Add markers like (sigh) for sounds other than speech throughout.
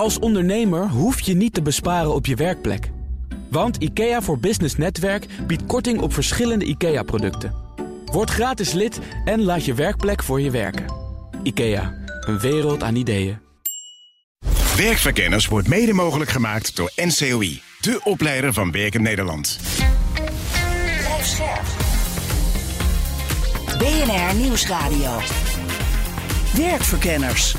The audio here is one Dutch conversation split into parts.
Als ondernemer hoef je niet te besparen op je werkplek. Want IKEA voor Business Netwerk biedt korting op verschillende IKEA-producten. Word gratis lid en laat je werkplek voor je werken. IKEA, een wereld aan ideeën. Werkverkenners wordt mede mogelijk gemaakt door NCOI, de opleider van Werken Nederland. BNR Nieuwsradio. Werkverkenners.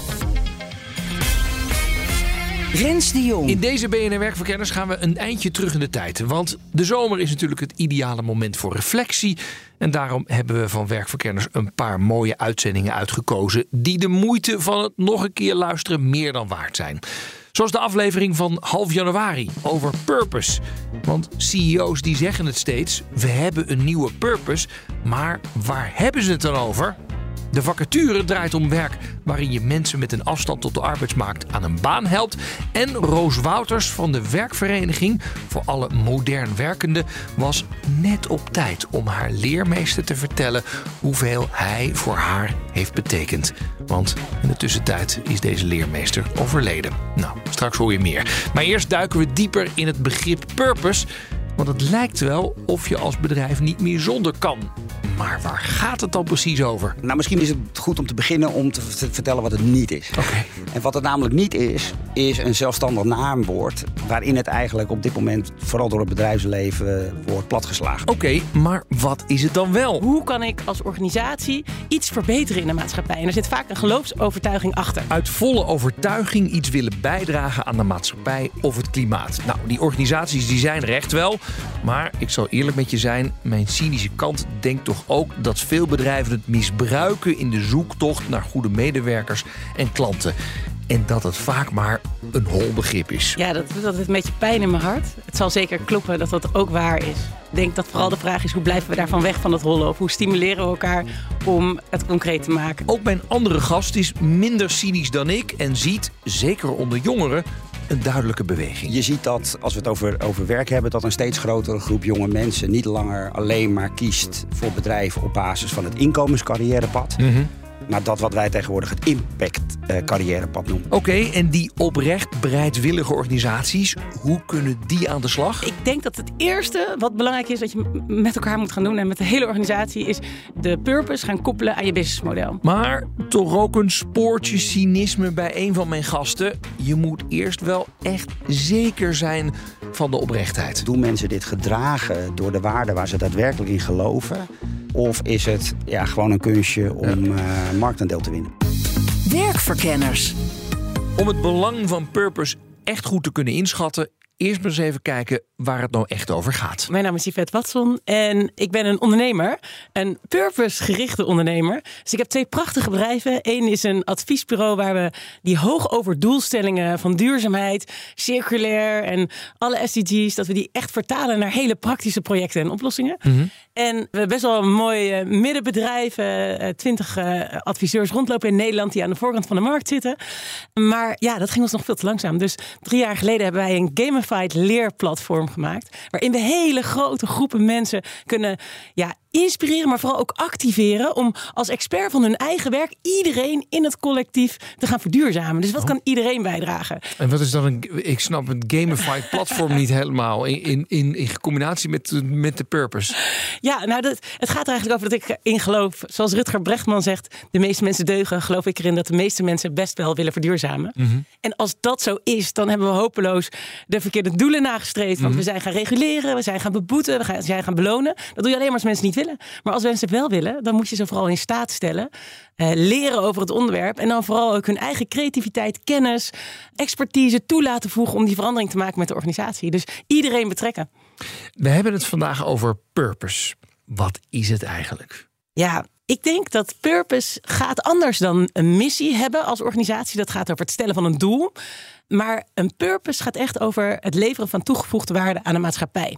Rens de Jong. In deze BNR Werkverkenners gaan we een eindje terug in de tijd. Want de zomer is natuurlijk het ideale moment voor reflectie. En daarom hebben we van Werkverkenners een paar mooie uitzendingen uitgekozen. die de moeite van het nog een keer luisteren meer dan waard zijn. Zoals de aflevering van half januari over purpose. Want CEO's die zeggen het steeds: we hebben een nieuwe purpose. Maar waar hebben ze het dan over? De vacature draait om werk waarin je mensen met een afstand tot de arbeidsmarkt aan een baan helpt. En Roos Wouters van de werkvereniging voor alle modern werkenden was net op tijd om haar leermeester te vertellen hoeveel hij voor haar heeft betekend. Want in de tussentijd is deze leermeester overleden. Nou, straks hoor je meer. Maar eerst duiken we dieper in het begrip purpose. Want het lijkt wel of je als bedrijf niet meer zonder kan. Maar waar gaat het dan precies over? Nou, misschien is het goed om te beginnen om te vertellen wat het niet is. Oké. En wat het namelijk niet is, is een zelfstandig naamwoord. waarin het eigenlijk op dit moment vooral door het bedrijfsleven wordt platgeslagen. Oké, maar wat is het dan wel? Hoe kan ik als organisatie iets verbeteren in de maatschappij? En er zit vaak een geloofsovertuiging achter. Uit volle overtuiging iets willen bijdragen aan de maatschappij of het klimaat. Nou, die organisaties die zijn er echt wel. Maar ik zal eerlijk met je zijn, mijn cynische kant denkt toch ook dat veel bedrijven het misbruiken in de zoektocht naar goede medewerkers en klanten. En dat het vaak maar een hol begrip is. Ja, dat doet altijd een beetje pijn in mijn hart. Het zal zeker kloppen dat dat ook waar is. Ik denk dat vooral de vraag is hoe blijven we daarvan weg van het hollen? Of hoe stimuleren we elkaar om het concreet te maken? Ook mijn andere gast is minder cynisch dan ik en ziet, zeker onder jongeren, een duidelijke beweging. Je ziet dat, als we het over, over werk hebben, dat een steeds grotere groep jonge mensen niet langer alleen maar kiest voor bedrijven op basis van het inkomenscarrièrepad. Mhm. Maar dat wat wij tegenwoordig het impact-carrièrepad noemen. Oké, en die oprecht bereidwillige organisaties, hoe kunnen die aan de slag? Ik denk dat het eerste wat belangrijk is dat je met elkaar moet gaan doen en met de hele organisatie is de purpose gaan koppelen aan je businessmodel. Maar toch ook een spoortje cynisme bij een van mijn gasten. Je moet eerst wel echt zeker zijn van de oprechtheid. Doen mensen dit gedragen door de waarden waar ze daadwerkelijk in geloven? Of is het ja, gewoon een kunstje om uh, marktaandeel te winnen? Werkverkenners. Om het belang van purpose echt goed te kunnen inschatten, eerst maar eens even kijken waar het nou echt over gaat. Mijn naam is Yvette Watson en ik ben een ondernemer. Een purpose-gerichte ondernemer. Dus ik heb twee prachtige bedrijven. Eén is een adviesbureau waar we die hoog over doelstellingen van duurzaamheid, circulair en alle SDG's, dat we die echt vertalen naar hele praktische projecten en oplossingen. En we hebben best wel een mooi uh, middenbedrijf, uh, twintig uh, adviseurs rondlopen in Nederland die aan de voorkant van de markt zitten. Maar ja, dat ging ons nog veel te langzaam. Dus drie jaar geleden hebben wij een gamified leerplatform gemaakt. Waarin we hele grote groepen mensen kunnen ja, inspireren, maar vooral ook activeren. Om als expert van hun eigen werk iedereen in het collectief te gaan verduurzamen. Dus wat kan iedereen bijdragen? En wat is dan een. Ik snap het gamified (laughs) platform niet helemaal. In, in, in, in combinatie met, met de purpose. Ja, nou, dat, het gaat er eigenlijk over dat ik in geloof. Zoals Rutger Brechtman zegt: de meeste mensen deugen. Geloof ik erin dat de meeste mensen best wel willen verduurzamen. En als dat zo is, dan hebben we hopeloos de verkeerde doelen nagestreefd. Want we zijn gaan reguleren, we zijn gaan beboeten, we zijn gaan belonen. Dat doe je alleen maar als mensen niet willen. Maar als mensen het wel willen, dan moet je ze vooral in staat stellen. eh, leren over het onderwerp. En dan vooral ook hun eigen creativiteit, kennis, expertise toe laten voegen. om die verandering te maken met de organisatie. Dus iedereen betrekken. We hebben het vandaag over purpose. Wat is het eigenlijk? Ja, ik denk dat purpose gaat anders dan een missie hebben als organisatie. Dat gaat over het stellen van een doel. Maar een purpose gaat echt over het leveren van toegevoegde waarde aan de maatschappij.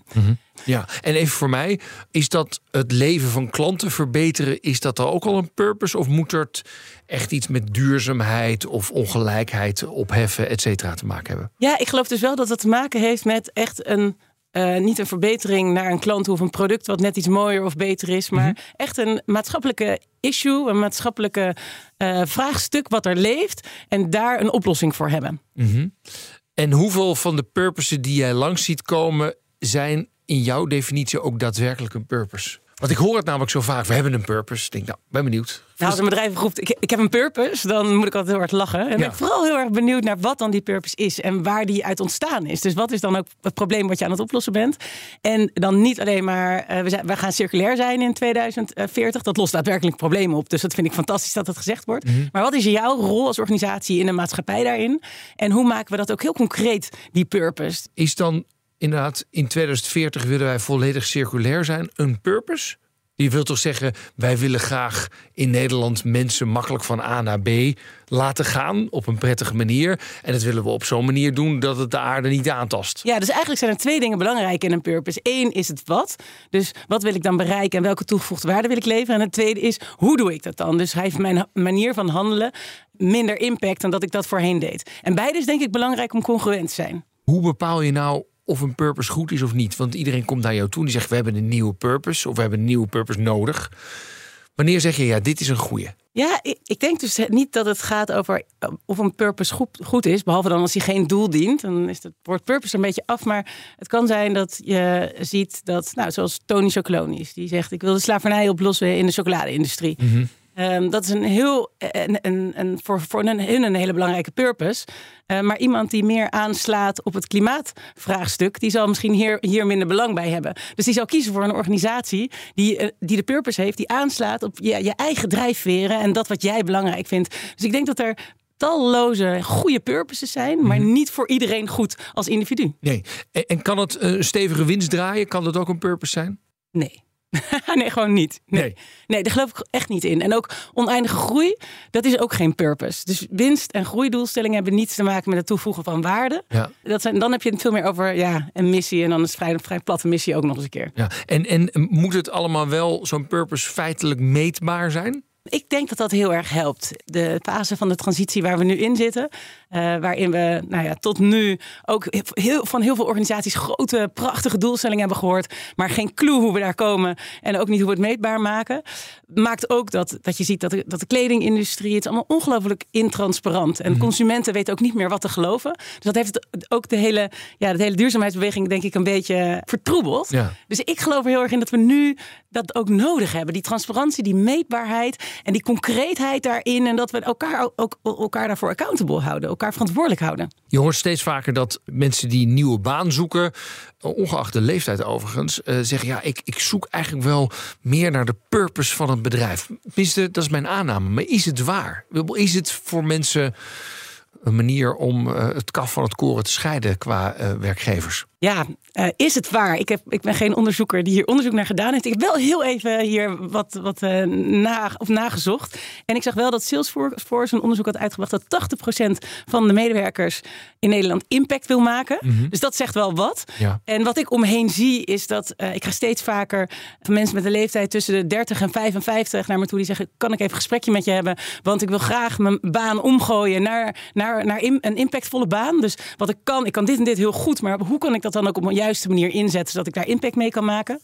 Ja, en even voor mij, is dat het leven van klanten verbeteren, is dat er ook al een purpose? Of moet het echt iets met duurzaamheid of ongelijkheid opheffen, et cetera, te maken hebben? Ja, ik geloof dus wel dat het te maken heeft met echt een eh, niet een verbetering naar een klant of een product wat net iets mooier of beter is, maar Mhm. echt een maatschappelijke issue, een maatschappelijke eh, vraagstuk wat er leeft en daar een oplossing voor hebben. Mhm. En hoeveel van de purposes die jij langs ziet komen, zijn in jouw definitie ook daadwerkelijk een purpose? Want ik hoor het namelijk zo vaak, we hebben een purpose. Ik denk, nou, ben benieuwd. Nou, als een bedrijf roept, ik, ik heb een purpose, dan moet ik altijd heel hard lachen. En ben ik vooral heel erg benieuwd naar wat dan die purpose is en waar die uit ontstaan is. Dus wat is dan ook het probleem wat je aan het oplossen bent? En dan niet alleen maar, eh, we, zijn, we gaan circulair zijn in 2040. Dat lost daadwerkelijk problemen op. Dus dat vind ik fantastisch dat dat gezegd wordt. Maar wat is jouw rol als organisatie in de maatschappij daarin? En hoe maken we dat ook heel concreet, die purpose? Is dan inderdaad in 2040 willen wij volledig circulair zijn een purpose? Je wilt toch zeggen, wij willen graag in Nederland mensen makkelijk van A naar B laten gaan op een prettige manier. En dat willen we op zo'n manier doen dat het de aarde niet aantast. Ja, dus eigenlijk zijn er twee dingen belangrijk in een purpose. Eén is het wat. Dus wat wil ik dan bereiken en welke toegevoegde waarde wil ik leveren? En het tweede is, hoe doe ik dat dan? Dus heeft mijn manier van handelen minder impact dan dat ik dat voorheen deed. En beide is denk ik belangrijk om congruent te zijn. Hoe bepaal je nou of een purpose goed is of niet? Want iedereen komt naar jou toe en die zegt: We hebben een nieuwe purpose of we hebben een nieuwe purpose nodig. Wanneer zeg je ja, dit is een goeie? Ja, ik, denk dus niet dat het gaat over eh, of een purpose goed, goed is. Behalve dan als hij geen doel dient. Dan is het woord purpose een beetje af. Maar het kan zijn dat je ziet dat, nou, zoals Tony Chocolonies. Die zegt, ik wil de slavernij oplossen in de chocoladeindustrie. Ehm, dat is een heel, een, een, een, voor, voor hun een hele belangrijke purpose. Eh, maar iemand die meer aanslaat op het klimaatvraagstuk, die zal misschien hier, hier minder belang bij hebben. Dus die zal kiezen voor een organisatie die, eh, die de purpose heeft, die aanslaat op je, je eigen drijfveren en dat wat jij belangrijk vindt. Dus ik denk dat er talloze goede purposes zijn, maar niet voor iedereen goed als individu. Nee. En, en kan het een stevige winst draaien? Kan dat ook een purpose zijn? Nee. (laughs) nee, gewoon niet. Nee. Nee. nee. daar geloof ik echt niet in. En ook oneindige groei, dat is ook geen purpose. Dus winst- en groeidoelstellingen hebben niets te maken met het toevoegen van waarde. Ja. Dat zijn, dan heb je het veel meer over ja, een missie. En dan is het vrij, vrij platte missie ook nog eens een keer. ja. En, en moet het allemaal wel zo'n purpose feitelijk meetbaar zijn? Ik denk dat dat heel erg helpt. De fase van de transitie waar we nu in zitten. Eh, waarin we nou ja, tot nu ook heel, van heel veel organisaties grote, prachtige doelstellingen hebben gehoord. Maar geen clue hoe we daar komen. En ook niet hoe we het meetbaar maken. Maakt ook dat, dat je ziet dat de, dat de kledingindustrie. Het is allemaal ongelooflijk intransparant. En consumenten weten ook niet meer wat te geloven. Dus dat heeft ook de hele, ja, de hele duurzaamheidsbeweging, denk ik, een beetje vertroebeld. Ja. Dus ik geloof er heel erg in dat we nu dat ook nodig hebben. Die transparantie, die meetbaarheid en die concreetheid daarin. En dat we elkaar ook elkaar daarvoor accountable houden, verantwoordelijk houden. Je hoort steeds vaker dat mensen die een nieuwe baan zoeken, ongeacht de leeftijd overigens, eh, zeggen: ja, ik, ik zoek eigenlijk wel meer naar de purpose van het bedrijf. Tenminste, dat is mijn aanname. Maar is het waar? Is het voor mensen een manier om eh, het kaf van het koren te scheiden qua eh, werkgevers? Ja, eh, is het waar? Ik, heb, ik ben geen onderzoeker die hier onderzoek naar gedaan heeft. Ik heb wel heel even hier wat, wat eh, na, of nagezocht. En ik zag wel dat Salesforce een onderzoek had uitgebracht... dat 80% van de medewerkers in Nederland impact wil maken. Dus dat zegt wel wat. Ja. En wat ik omheen zie is dat eh, ik ga steeds vaker van mensen met een leeftijd tussen de 30 en 55 naar me toe die zeggen: kan ik even een gesprekje met je hebben? Want ik wil graag mijn baan omgooien naar, naar, naar een impactvolle baan. Dus wat ik kan, ik kan dit en dit heel goed, maar hoe kan ik dat dan ook op een juiste manier inzetten zodat ik daar impact mee kan maken?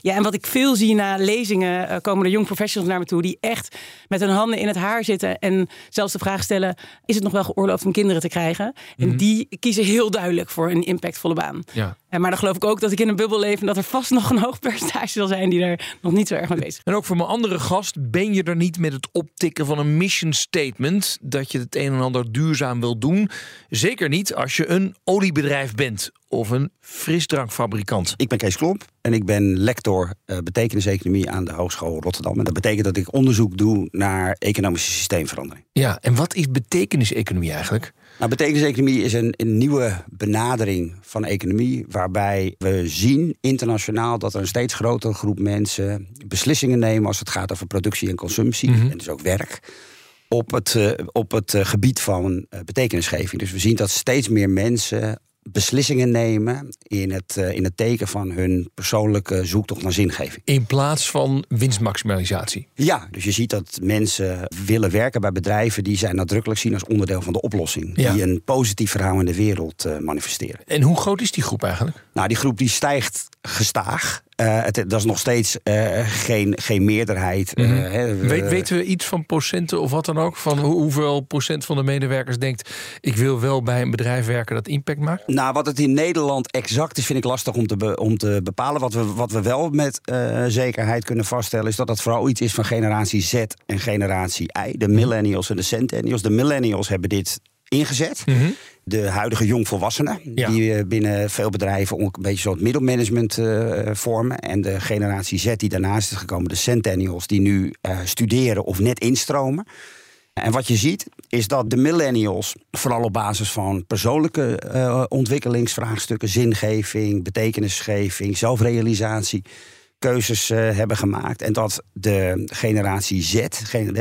Ja, en wat ik veel zie na lezingen, eh, komen er jong professionals naar me toe die echt met hun handen in het haar zitten en zelfs de vraag stellen: is het nog wel geoorloofd om kinderen te krijgen? En die kiezen heel duidelijk voor een impactvolle baan. Ja. Ja, maar dan geloof ik ook dat ik in een bubbel leef en dat er vast nog een hoog percentage zal zijn die er nog niet zo erg mee bezig is. En ook voor mijn andere gast, ben je er niet met het optikken van een mission statement dat je het een en ander duurzaam wil doen? Zeker niet als je een oliebedrijf bent of een frisdrankfabrikant. Ik ben Kees Klomp en ik ben lector uh, betekeniseconomie aan de Hogeschool Rotterdam. En dat betekent dat ik onderzoek doe naar economische systeemverandering. Ja, en wat is betekeniseconomie eigenlijk? Nou, betekeniseconomie is een, een nieuwe benadering van economie, waarbij we zien internationaal dat er een steeds grotere groep mensen beslissingen nemen als het gaat over productie en consumptie, en dus ook werk. Op het, uh, op het uh, gebied van betekenisgeving. Dus we zien dat steeds meer mensen beslissingen nemen in het, eh, in het teken van hun persoonlijke zoektocht naar zingeving. In plaats van winstmaximalisatie. Ja, dus je ziet dat mensen willen werken bij bedrijven die zij nadrukkelijk zien als onderdeel van de oplossing. Ja. Die een positief verhaal in de wereld eh, manifesteren. En hoe groot is die groep eigenlijk? Nou, die groep die stijgt gestaag. Eh, het, dat is nog steeds eh, geen, geen meerderheid. eh, we- Weet, weten we iets van procenten of wat dan ook? Van hoe- hoeveel procent van de medewerkers denkt... ik wil wel bij een bedrijf werken dat impact maakt? Nou, wat het in Nederland exact is, vind ik lastig om te, be- om te bepalen. Wat we, wat we wel met zekerheid kunnen vaststellen, is dat dat vooral iets is van generatie Z en generatie Y. De millennials en de centennials. De millennials hebben dit ingezet. De huidige jongvolwassenen, Ja. die eh, binnen veel bedrijven ook een beetje zo'n middelmanagement eh, vormen. En de generatie Z die daarnaast is gekomen, de centennials, die nu eh, studeren of net instromen. En wat je ziet, is dat de millennials vooral op basis van persoonlijke ontwikkelingsvraagstukken, zingeving, betekenisgeving, zelfrealisatie, keuzes hebben gemaakt. En dat de generatie Z,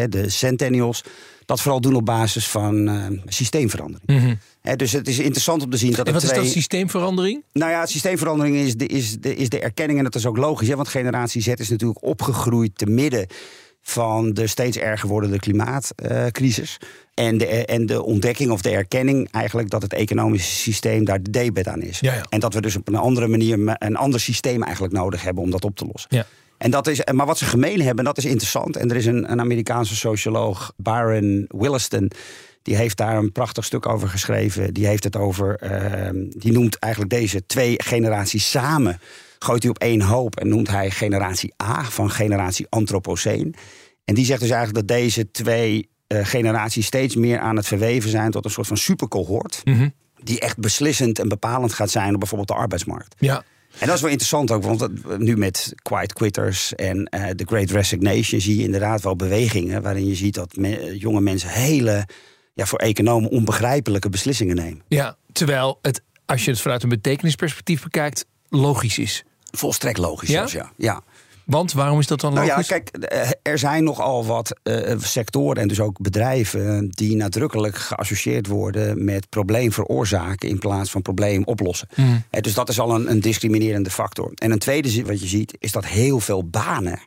de centennials, dat vooral doen op basis van eh, systeemverandering. Hè, dus het is interessant om te zien dat. En wat is dat systeemverandering? Nou ja, systeemverandering is de, is, de, is de erkenning. En dat is ook logisch. Hè? Want generatie Z is natuurlijk opgegroeid te midden van de steeds erger wordende klimaatcrisis. en, de, en de ontdekking of de erkenning eigenlijk dat het economische systeem daar de debet aan is. Ja, ja. En dat we dus op een andere manier een ander systeem eigenlijk nodig hebben om dat op te lossen. Ja. En dat is, maar wat ze gemeen hebben, dat is interessant. En er is een, een Amerikaanse socioloog, Byron Williston. Die heeft daar een prachtig stuk over geschreven. Die heeft het over. ehm, die noemt eigenlijk deze twee generaties samen. Gooit hij op één hoop en noemt hij generatie A van generatie Anthropoceen. En die zegt dus eigenlijk dat deze twee eh, generaties steeds meer aan het verweven zijn tot een soort van supercohort. Die echt beslissend en bepalend gaat zijn op bijvoorbeeld de arbeidsmarkt. Ja. En dat is wel interessant ook, want dat- nu met Quiet Quitters en eh The Great Resignation zie je inderdaad wel bewegingen waarin je ziet dat me- jonge mensen hele, ja, voor economen onbegrijpelijke beslissingen nemen. ja. Terwijl het, als je het vanuit een betekenisperspectief bekijkt, logisch is. Volstrekt logisch Ja? zelfs, ja. ja. Want waarom is dat dan Nou ja, kijk, eh, er zijn nogal wat eh, sectoren en dus ook bedrijven die nadrukkelijk geassocieerd worden met probleem veroorzaken in plaats van probleem oplossen. Eh, dus dat is al een, een discriminerende factor. En een tweede wat je ziet, is dat heel veel banen.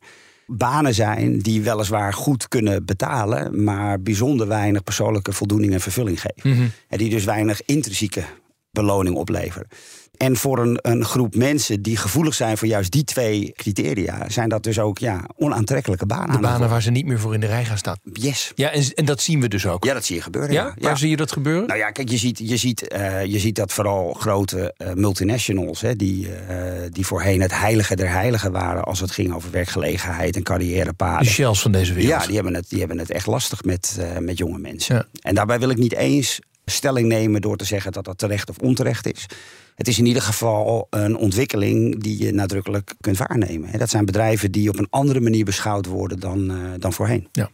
Banen zijn die weliswaar goed kunnen betalen, maar bijzonder weinig persoonlijke voldoening en vervulling geven. En die dus weinig intrinsieke beloning opleveren. En voor een, een groep mensen die gevoelig zijn voor juist die twee criteria, zijn dat dus ook ja, onaantrekkelijke banen. de banen waar ze niet meer voor in de rij gaan staan. Yes. Ja, en, en dat zien we dus ook. Ja, dat zie je gebeuren. Ja? Ja, Waar zie je dat gebeuren? Nou ja, kijk, je ziet, je ziet, eh, je ziet dat vooral grote eh, multinationals, hè, die, eh, die voorheen het heilige der heiligen waren als het ging over werkgelegenheid en de carrièrepaden. shells van deze wereld. Ja, die hebben het, die hebben het echt lastig met, met jonge mensen. Ja. En daarbij wil ik niet eens stelling nemen door te zeggen dat dat terecht of onterecht is. Het is in ieder geval een ontwikkeling die je nadrukkelijk kunt waarnemen. Dat zijn bedrijven die op een andere manier beschouwd worden dan, eh, dan voorheen. Ja.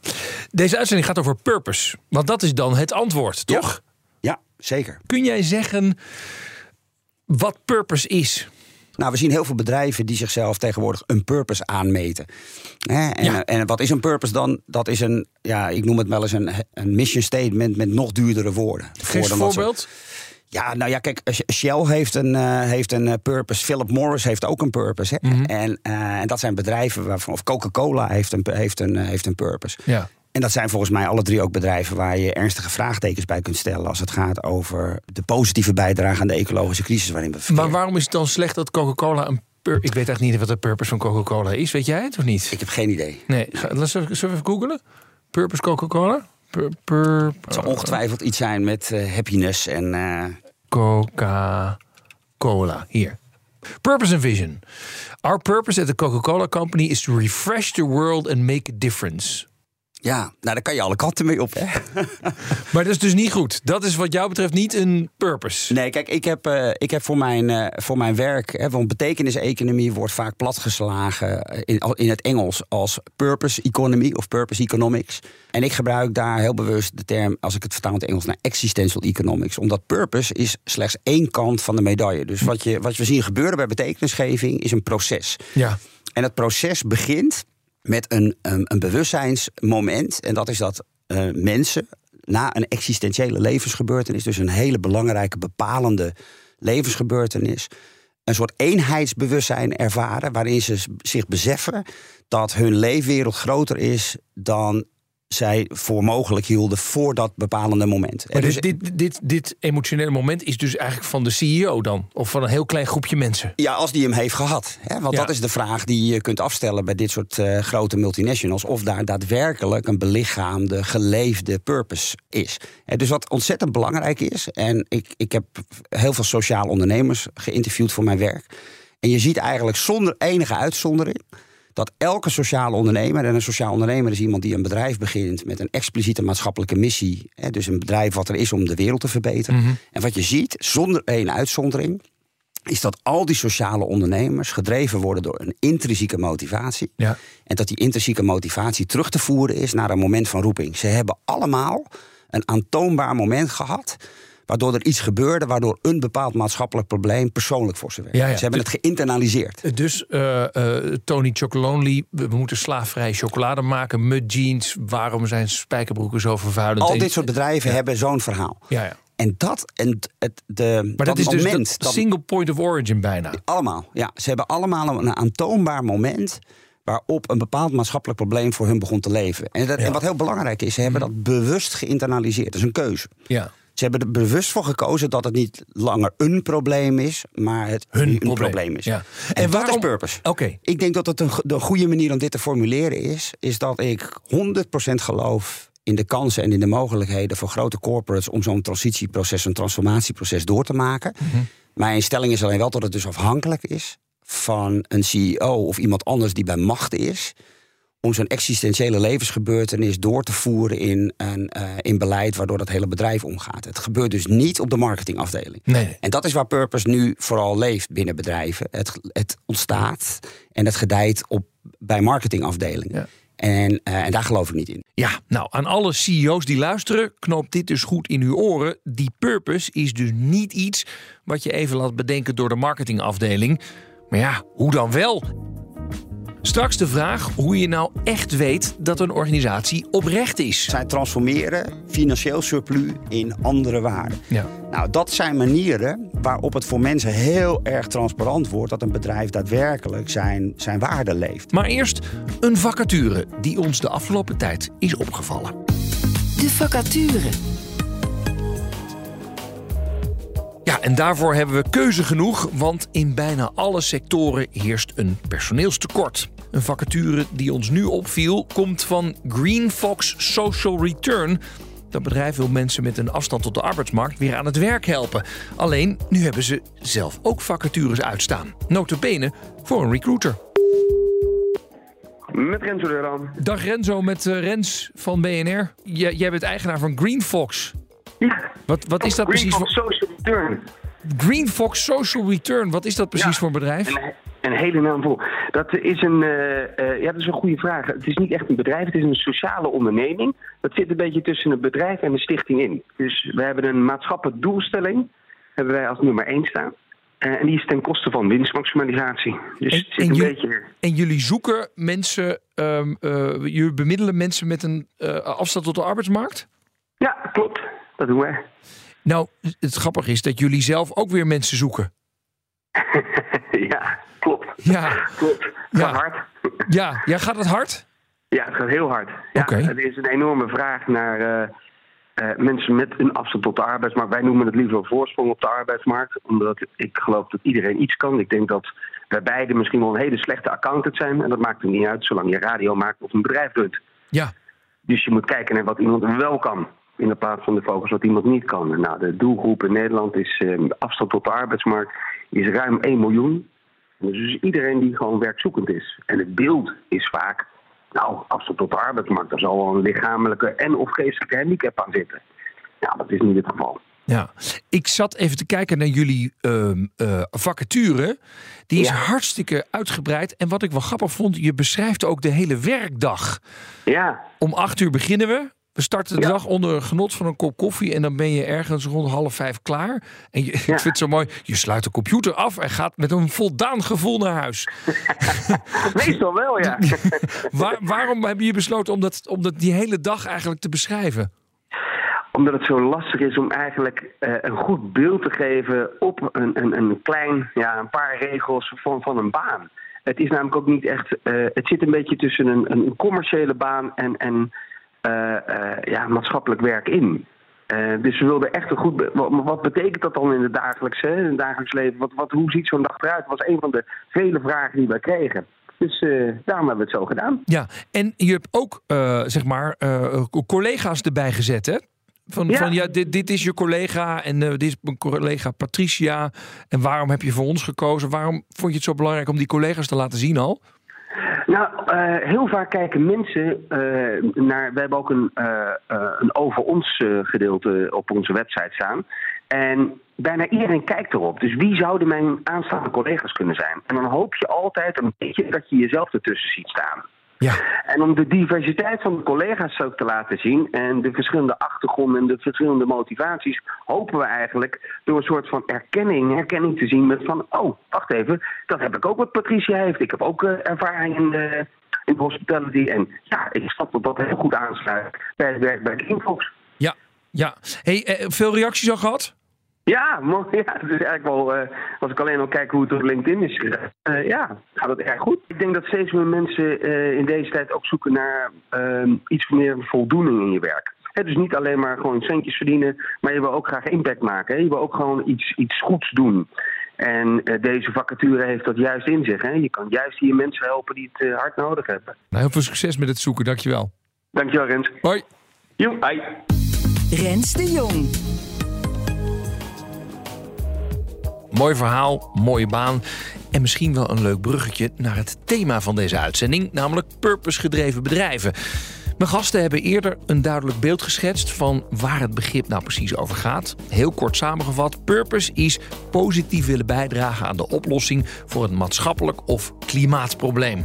Deze uitzending gaat over purpose. Want dat is dan het antwoord, toch? Ja, zeker. Kun jij zeggen wat purpose is? Nou, we zien heel veel bedrijven die zichzelf tegenwoordig een purpose aanmeten. Hè, En, Ja. en wat is een purpose dan? Dat is een, ja, ik noem het wel eens een, een mission statement met nog duurdere woorden. Geef een ze- voorbeeld. Ja, nou ja, kijk, Shell heeft een, eh, heeft een eh, purpose. Philip Morris heeft ook een purpose. Hè? Mhm. en, eh, en dat zijn bedrijven waarvan, of Coca-Cola heeft een, heeft, een, heeft een purpose. Ja. En dat zijn volgens mij alle drie ook bedrijven waar je ernstige vraagtekens bij kunt stellen. als het gaat over de positieve bijdrage aan de ecologische crisis waarin we verkeren. Maar waarom is het dan slecht dat Coca-Cola een Ik weet eigenlijk niet wat de purpose van Coca-Cola is. Weet jij het of niet? Ik heb geen idee. Nee. Zullen we even googlen? Purpose Coca-Cola? Pur, pur, Het zal ongetwijfeld iets zijn met eh, happiness en. eh, Coca-Cola. Hier. Purpose and vision. Our purpose at the Coca-Cola Company is to refresh the world and make a difference. Ja, nou daar kan je alle kanten mee op. Hè? (laughs) Maar dat is dus niet goed. Dat is wat jou betreft niet een purpose. Nee, kijk, ik heb, eh, ik heb voor, mijn, eh, voor mijn werk. Hè, want betekenis-economie wordt vaak platgeslagen eh, in, in het Engels als purpose economy of purpose economics. En ik gebruik daar heel bewust de term, als ik het vertaal in het Engels, naar existential economics. Omdat purpose is slechts één kant van de medaille. Dus wat, je, wat we zien gebeuren bij betekenisgeving is een proces. Ja. En het proces begint met een, een, bewustzijnsmoment. En dat is dat eh, mensen na een existentiële levensgebeurtenis, dus een hele belangrijke, bepalende levensgebeurtenis, een soort eenheidsbewustzijn ervaren, waarin ze zich beseffen dat hun leefwereld groter is dan zij voor mogelijk hielden voor dat bepalende moment. Maar dus, dit, dit, dit, dit emotionele moment is dus eigenlijk van de CEO dan? Of van een heel klein groepje mensen? ja, als die hem heeft gehad. Hè? Want Ja. dat is de vraag die je kunt afstellen bij dit soort eh, grote multinationals. Of daar daadwerkelijk een belichaamde, geleefde purpose is. Dus wat ontzettend belangrijk is. En ik, ik heb heel veel sociaal ondernemers geïnterviewd voor mijn werk. En je ziet eigenlijk zonder enige uitzondering dat elke sociale ondernemer, en een sociaal ondernemer is iemand die een bedrijf begint met een expliciete maatschappelijke missie, hè, dus een bedrijf wat er is om de wereld te verbeteren. En wat je ziet, zonder één uitzondering, is dat al die sociale ondernemers gedreven worden door een intrinsieke motivatie. Ja. En dat die intrinsieke motivatie terug te voeren is naar een moment van roeping. Ze hebben allemaal een aantoonbaar moment gehad. Waardoor er iets gebeurde, waardoor een bepaald maatschappelijk probleem persoonlijk voor ze werd. Ja, ja. Ze hebben het geïnternaliseerd. Dus eh, eh, Tony Chocolonely, we moeten slaafvrij chocolade maken. Mud jeans, waarom zijn spijkerbroeken zo vervuilend? Al dit soort bedrijven hebben zo'n verhaal. Ja, ja. En dat, en het, de, Maar dat, is dus moment, dat- single point of origin bijna. Allemaal, ja. Ze hebben allemaal een aantoonbaar moment waarop een bepaald maatschappelijk probleem voor hun begon te leven. En, dat, Ja. en wat heel belangrijk is, ze hebben dat bewust geïnternaliseerd. Dat is een keuze. Ja. Ze hebben er bewust voor gekozen dat het niet langer een probleem is, maar het Hun een probleem. probleem, is. Ja. En, En dat is purpose. Oké. Ik denk dat het een, de goede manier om dit te formuleren is, is dat ik 100% geloof in de kansen en in de mogelijkheden voor grote corporates om zo'n transitieproces, een transformatieproces door te maken. Mhm. Mijn stelling is alleen wel dat het dus afhankelijk is van een CEO of iemand anders die bij macht is. Om zo'n existentiële levensgebeurtenis door te voeren in, een, eh, in beleid waardoor dat hele bedrijf omgaat. Het gebeurt dus niet op de marketingafdeling. Nee. En dat is waar Purpose nu vooral leeft binnen bedrijven. Het, het ontstaat en het gedijt op, bij marketingafdelingen. Ja. En, eh, en daar geloof ik niet in. Ja, nou, aan alle CEO's die luisteren, knoop dit dus goed in uw oren. Die purpose is dus niet iets wat je even laat bedenken door de marketingafdeling. Maar ja, hoe dan wel? Straks de vraag hoe je nou echt weet dat een organisatie oprecht is. Zij transformeren financieel surplus in andere waarden. Ja. Nou, dat zijn manieren waarop het voor mensen heel erg transparant wordt dat een bedrijf daadwerkelijk zijn, zijn waarde leeft. Maar eerst een vacature die ons de afgelopen tijd is opgevallen. De vacature. Ja, en daarvoor hebben we keuze genoeg, want in bijna alle sectoren heerst een personeelstekort. Een vacature die ons nu opviel komt van Green Fox Social Return. Dat bedrijf wil mensen met een afstand tot de arbeidsmarkt weer aan het werk helpen. Alleen, nu hebben ze zelf ook vacatures uitstaan. Notabene voor een recruiter. Met Renzo Deurdan. Dag Renzo met eh, Rens van BNR. Jij, jij bent eigenaar van Green Fox. Ja. Wat, wat is dat Green precies Fox voor... Social Return. Green Fox Social Return, wat is dat precies Ja. voor een bedrijf? Een, een hele naam vol. Dat is een, eh, eh, ja, dat is een goede vraag. Het is niet echt een bedrijf, het is een sociale onderneming. Dat zit een beetje tussen een bedrijf en een stichting in. Dus we hebben een maatschappelijke doelstelling, hebben wij als nummer één staan. Eh, en die is ten koste van winstmaximalisatie. Dus En- het zit en een jullie- beetje... En jullie zoeken mensen, ehm eh, jullie bemiddelen mensen met een afstand tot de arbeidsmarkt? Ja, klopt. Dat doen wij. Nou, het grappige is dat jullie zelf ook weer mensen zoeken. (laughs) ja. Ja, Klopt. Het Ja. gaat hard. ja, ja gaat het hard? Ja, het gaat heel hard. Ja. Er is een enorme vraag naar eh, eh, mensen met een afstand tot de arbeidsmarkt. Wij noemen het liever een voorsprong op de arbeidsmarkt. Omdat ik geloof dat iedereen iets kan. Ik denk dat wij beiden misschien wel een hele slechte accountant zijn. En dat maakt er niet uit zolang je radio maakt of een bedrijf runt. Ja, Dus je moet kijken naar wat iemand wel kan. In de plaats van de focus wat iemand niet kan. Nou, de doelgroep in Nederland is eh, afstand tot de arbeidsmarkt is ruim 1 miljoen. Dus iedereen die gewoon werkzoekend is. En het beeld is vaak, nou, afstand tot de arbeidsmarkt, daar zal wel een lichamelijke en of geestelijke handicap aan zitten. Ja, dat is niet het geval. ja. Ik zat even te kijken naar jullie eh, vacature. Die is Ja. hartstikke uitgebreid. En wat ik wel grappig vond, je beschrijft ook de hele werkdag. Ja, Om acht uur beginnen we. We starten de Ja. dag onder genot van een kop koffie. En dan ben je ergens rond half vijf klaar. En je, (laughs) ik vind het zo mooi. Je sluit de computer af en gaat met een voldaan gevoel naar huis. (laughs) meestal wel, ja. (laughs) Waar, waarom hebben je besloten om, dat, om dat die hele dag eigenlijk te beschrijven? omdat het zo lastig is om eigenlijk uh, een goed beeld te geven op een, een, een klein, ja, een paar regels van, van een baan. Het is namelijk ook niet echt. Uh, het zit een beetje tussen een, een commerciële baan en, en ja, maatschappelijk werk in. dus we wilden echt een goed. Wat, wat, betekent dat dan in het dagelijks, hè, in het dagelijks leven? Wat, wat, hoe ziet zo'n dag eruit? Dat was een van de vele vragen die wij kregen. Dus uh, daarom hebben we het zo gedaan. Ja, en je hebt ook uh, zeg maar collega's erbij gezet, hè? Van ja, van, ja dit, dit is je collega en dit is mijn collega Patricia. En waarom heb je voor ons gekozen? Waarom vond je het zo belangrijk om die collega's te laten zien al? Nou, uh, heel vaak kijken mensen uh, naar. We hebben ook een, uh, een over ons gedeelte op onze website staan. En bijna iedereen kijkt erop. Dus wie zouden mijn aanstaande collega's kunnen zijn? En dan hoop je altijd een beetje dat je jezelf ertussen ziet staan. Ja. En om de diversiteit van de collega's ook te laten zien en de verschillende achtergronden en de verschillende motivaties, hopen we eigenlijk door een soort van erkenning, herkenning te zien met van, oh, wacht even, dat heb ik ook wat Patricia heeft. Ik heb ook uh, ervaring in de, in de hospitality. En ja, ik snap dat dat heel goed aansluit bij het werk bij Kingfox. Ja, ja. Hey, eh, veel reacties al gehad? Ja, mooi. (laughs) Ja, het is eigenlijk wel, uh, als ik alleen al kijk hoe het op LinkedIn is, uh, ja, gaat het erg goed. Ik denk dat steeds meer mensen uh, in deze tijd ook zoeken naar ehm, iets meer voldoening in je werk. He, dus niet alleen maar gewoon centjes verdienen, maar je wil ook graag impact maken. Je wil ook gewoon iets, iets goeds doen. En deze vacature heeft dat juist in zich. Hè? Je kan juist hier mensen helpen die het hard nodig hebben. Nou, heel veel succes met het zoeken, dankjewel. Dankjewel, Rens. Hoi. Jo. Rens de Jong. Mooi verhaal, mooie baan en misschien wel een leuk bruggetje naar het thema van deze uitzending, namelijk purpose-gedreven bedrijven. Mijn gasten hebben eerder een duidelijk beeld geschetst van waar het begrip nou precies over gaat. Heel kort samengevat: purpose is positief willen bijdragen aan de oplossing voor een maatschappelijk of klimaatprobleem.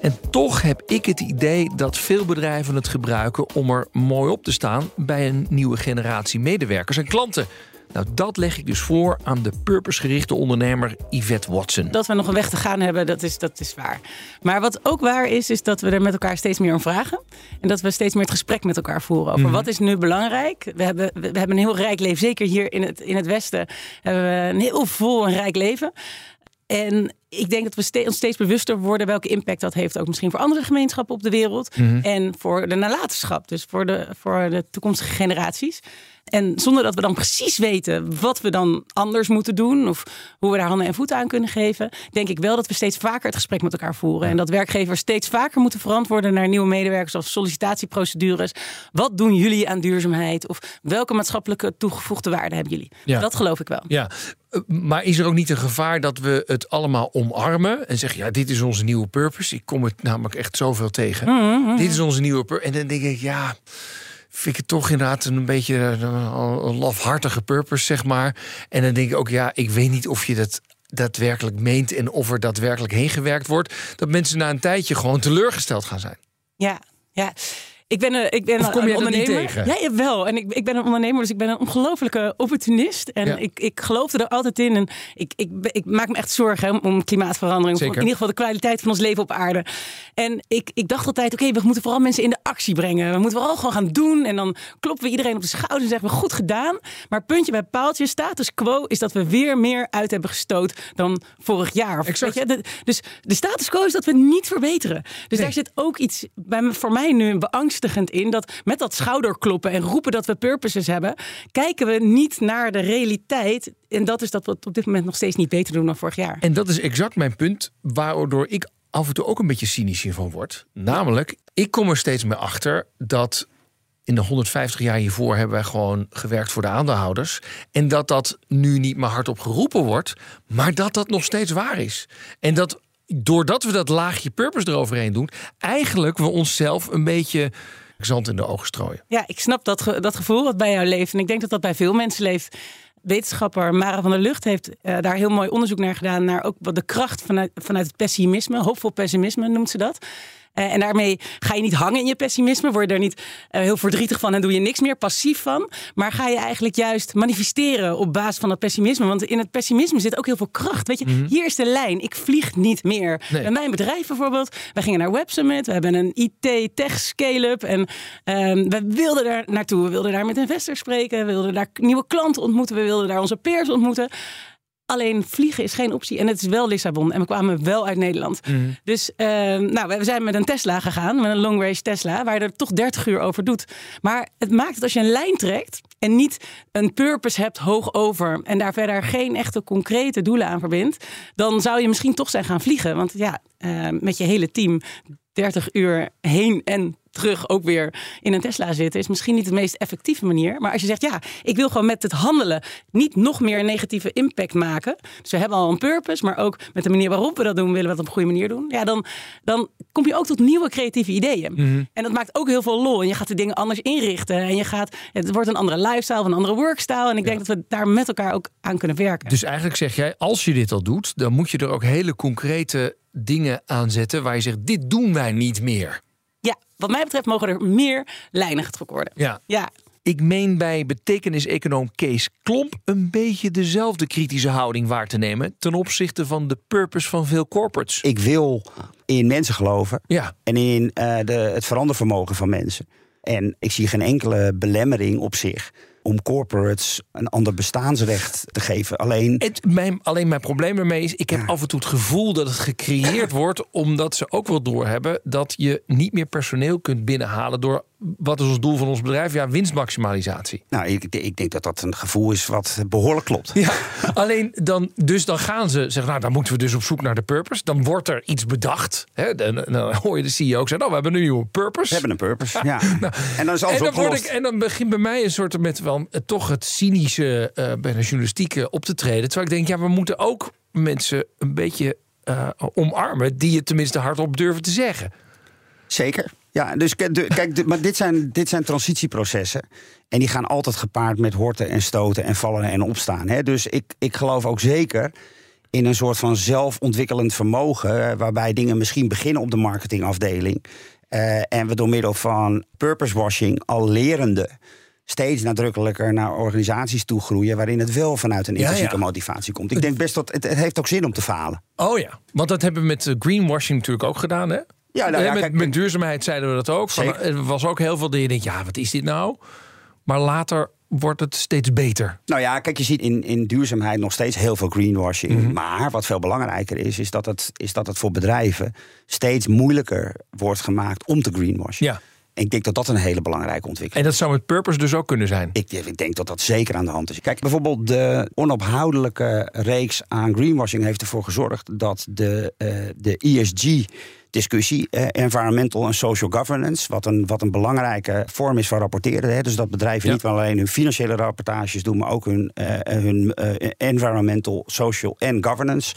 En toch heb ik het idee dat veel bedrijven het gebruiken om er mooi op te staan bij een nieuwe generatie medewerkers en klanten. Nou, dat leg ik dus voor aan de purpose-gerichte ondernemer Yvette Watson. Dat we nog een weg te gaan hebben, dat is, dat is waar. Maar wat ook waar is, is dat we er met elkaar steeds meer om vragen. En dat we steeds meer het gesprek met elkaar voeren over mm -hmm. wat is nu belangrijk. We hebben, we hebben een heel rijk leven, zeker hier in het, in het Westen hebben we een heel vol en rijk leven. En ik denk dat we ste ons steeds bewuster worden welke impact dat heeft, ook misschien voor andere gemeenschappen op de wereld. Mm -hmm. En voor de nalatenschap, dus voor de, voor de toekomstige generaties. En zonder dat we dan precies weten wat we dan anders moeten doen. Of hoe we daar handen en voeten aan kunnen geven. Denk ik wel dat we steeds vaker het gesprek met elkaar voeren. En dat werkgevers steeds vaker moeten verantwoorden naar nieuwe medewerkers of sollicitatieprocedures. Wat doen jullie aan duurzaamheid? Of welke maatschappelijke toegevoegde waarde hebben jullie? Ja. Dat geloof ik wel. Ja, maar is er ook niet een gevaar dat we het allemaal omarmen en zeggen: ja, dit is onze nieuwe purpose? Ik kom het namelijk echt zoveel tegen. Mm -hmm. Dit is onze nieuwe purpose. En dan denk ik, ja vind ik het toch inderdaad een beetje een lafhartige purpose, zeg maar. En dan denk ik ook, ja, ik weet niet of je dat daadwerkelijk meent en of er daadwerkelijk heen gewerkt wordt. Dat mensen na een tijdje gewoon teleurgesteld gaan zijn. Ja, ja. Ik ben, een, ik ben of kom je een ondernemer. Niet tegen? Ja, wel. En ik, ik ben een ondernemer, dus ik ben een ongelofelijke opportunist. En ja. ik, ik geloofde er altijd in. En ik, ik, ik maak me echt zorgen om klimaatverandering. Zeker. in ieder geval de kwaliteit van ons leven op aarde. En ik, ik dacht altijd, oké, okay, we moeten vooral mensen in de actie brengen. We moeten vooral gewoon gaan doen. En dan kloppen we iedereen op de schouder en zeggen we goed gedaan. Maar puntje bij paaltje, status quo, is dat we weer meer uit hebben gestoot dan vorig jaar. Of, exact. Je, de, dus de status quo is dat we niet verbeteren. Dus nee. daar zit ook iets bij voor mij nu in dat met dat schouderkloppen en roepen dat we purposes hebben, kijken we niet naar de realiteit. En dat is dat we het op dit moment nog steeds niet beter doen dan vorig jaar. En dat is exact mijn punt, waardoor ik af en toe ook een beetje cynisch hiervan word. Namelijk, ik kom er steeds meer achter dat in de 150 jaar hiervoor hebben wij gewoon gewerkt voor de aandeelhouders. En dat dat nu niet meer hardop geroepen wordt, maar dat dat nog steeds waar is. En dat doordat we dat laagje purpose eroverheen doen, eigenlijk we onszelf een beetje zand in de ogen strooien. Ja, ik snap dat, dat gevoel wat bij jou leeft. En ik denk dat dat bij veel mensen leeft. Wetenschapper Mara van der Lucht heeft uh, daar heel mooi onderzoek naar gedaan. Naar ook wat de kracht vanuit, vanuit het pessimisme, hoopvol pessimisme noemt ze dat. Eh, en daarmee ga je niet hangen in je pessimisme, word je er niet eh, heel verdrietig van en doe je niks meer passief van. Maar ga je eigenlijk juist manifesteren op basis van dat pessimisme. Want in het pessimisme zit ook heel veel kracht. Weet je, hier is de lijn. Ik vlieg niet meer. Nee. Bij mijn bedrijf bijvoorbeeld, wij gingen naar Web Summit. We hebben een IT-tech scale-up. En ehm, we wilden daar naartoe. We wilden daar met investors spreken. We wilden daar nieuwe klanten ontmoeten. We wilden daar onze peers ontmoeten. Alleen vliegen is geen optie. En het is wel Lissabon. En we kwamen wel uit Nederland. Dus ehm, nou, we zijn met een Tesla gegaan. Met een long range Tesla. Waar je er toch 30 uur over doet. Maar het maakt het als je een lijn trekt. En niet een purpose hebt hoog over. En daar verder geen echte concrete doelen aan verbindt. Dan zou je misschien toch zijn gaan vliegen. Want ja, eh, met je hele team 30 uur heen en terug ook weer in een Tesla zitten, is misschien niet de meest effectieve manier. Maar als je zegt, ja, ik wil gewoon met het handelen niet nog meer een negatieve impact maken. Dus we hebben al een purpose, maar ook met de manier waarop we dat doen, willen we dat op een goede manier doen. Ja, dan, dan kom je ook tot nieuwe creatieve ideeën. En dat maakt ook heel veel lol. En je gaat de dingen anders inrichten. En je gaat, het wordt een andere lifestyle, of een andere workstyle. En ik denk dat we daar met elkaar ook aan kunnen werken. Dus eigenlijk zeg jij, als je dit al doet, dan moet je er ook hele concrete dingen aan zetten waar je zegt, dit doen wij niet meer. Ja, wat mij betreft mogen er meer lijnen getrokken worden. Ja. Ja, Ik meen bij betekenis-econoom Kees Klomp een beetje dezelfde kritische houding waar te nemen ten opzichte van de purpose van veel corporates. Ik wil in mensen geloven Ja, en in eh, de, het verandervermogen van mensen. En ik zie geen enkele belemmering op zich om corporates een ander bestaansrecht te geven. Alleen, het, mijn, alleen mijn probleem ermee is, ik heb af en toe het gevoel dat het gecreëerd wordt omdat ze ook wel doorhebben dat je niet meer personeel kunt binnenhalen door wat is ons doel van ons bedrijf? Ja, winstmaximalisatie. nou, ik, ik denk dat dat een gevoel is wat behoorlijk klopt. Ja, alleen dan, dus dan gaan ze zeggen, nou dan moeten we dus op zoek naar de purpose. Dan wordt er iets bedacht. Hè? Dan, dan hoor je de CEO ook zeggen, nou we hebben nu een nieuwe purpose. We hebben een purpose, (laughs) ja. en dan is alles en, dan word opgelost. ik, en dan begint bij mij een soort met wel eh, toch het cynische eh, bij de journalistiek op te treden. Terwijl ik denk, ja, we moeten ook mensen een beetje eh, omarmen die het tenminste hardop durven te zeggen. Zeker. Ja, dus kijk, maar dit zijn, dit zijn transitieprocessen. En die gaan altijd gepaard met horten en stoten en vallen en opstaan. Hè? Dus ik, ik geloof ook zeker in een soort van zelfontwikkelend vermogen. Waarbij dingen misschien beginnen op de marketingafdeling. en we door middel van purpose washing al lerende steeds nadrukkelijker naar organisaties toe groeien. waarin het wel vanuit een intrinsieke ja. motivatie komt. Ik denk best dat het, het heeft ook zin om te falen. Oh ja, want dat hebben we met eh, greenwashing natuurlijk ook gedaan, hè? Ja, nou ja, Eh, met, kijk, met duurzaamheid zeiden we dat ook. Van, Zeker. er was ook heel veel dat je denkt, ja, wat is dit nou? Maar later wordt het steeds beter. Nou ja, kijk, je ziet in, in duurzaamheid nog steeds heel veel greenwashing. Mhm. Maar wat veel belangrijker is, is dat, het, is dat het voor bedrijven steeds moeilijker wordt gemaakt om te greenwashen. Ja. Ik denk dat dat een hele belangrijke ontwikkeling En dat zou met purpose dus ook kunnen zijn. ik, ik denk dat dat zeker aan de hand is. Kijk, bijvoorbeeld de onophoudelijke reeks aan greenwashing heeft ervoor gezorgd dat de, eh, de ESG-discussie, eh, environmental en social governance, wat een, wat een belangrijke vorm is van rapporteren. Hè, dus dat bedrijven Ja. niet alleen hun financiële rapportages doen, maar ook hun, eh, hun eh, environmental, social en governance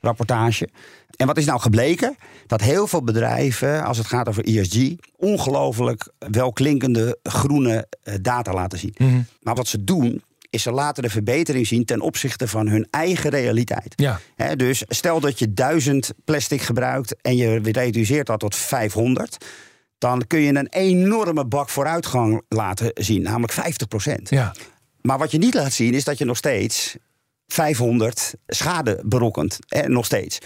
rapportage. En wat is nou gebleken? Dat heel veel bedrijven, als het gaat over ESG, ongelooflijk welklinkende groene eh, data laten zien. Maar wat ze doen, is ze laten de verbetering zien ten opzichte van hun eigen realiteit. Ja. Dus stel dat je 1000 plastic gebruikt en je reduceert dat tot 500. Dan kun je een enorme bak vooruitgang laten zien, namelijk 50% Ja. maar wat je niet laat zien is dat je nog steeds 500 schade berokkent. Eh, nog steeds.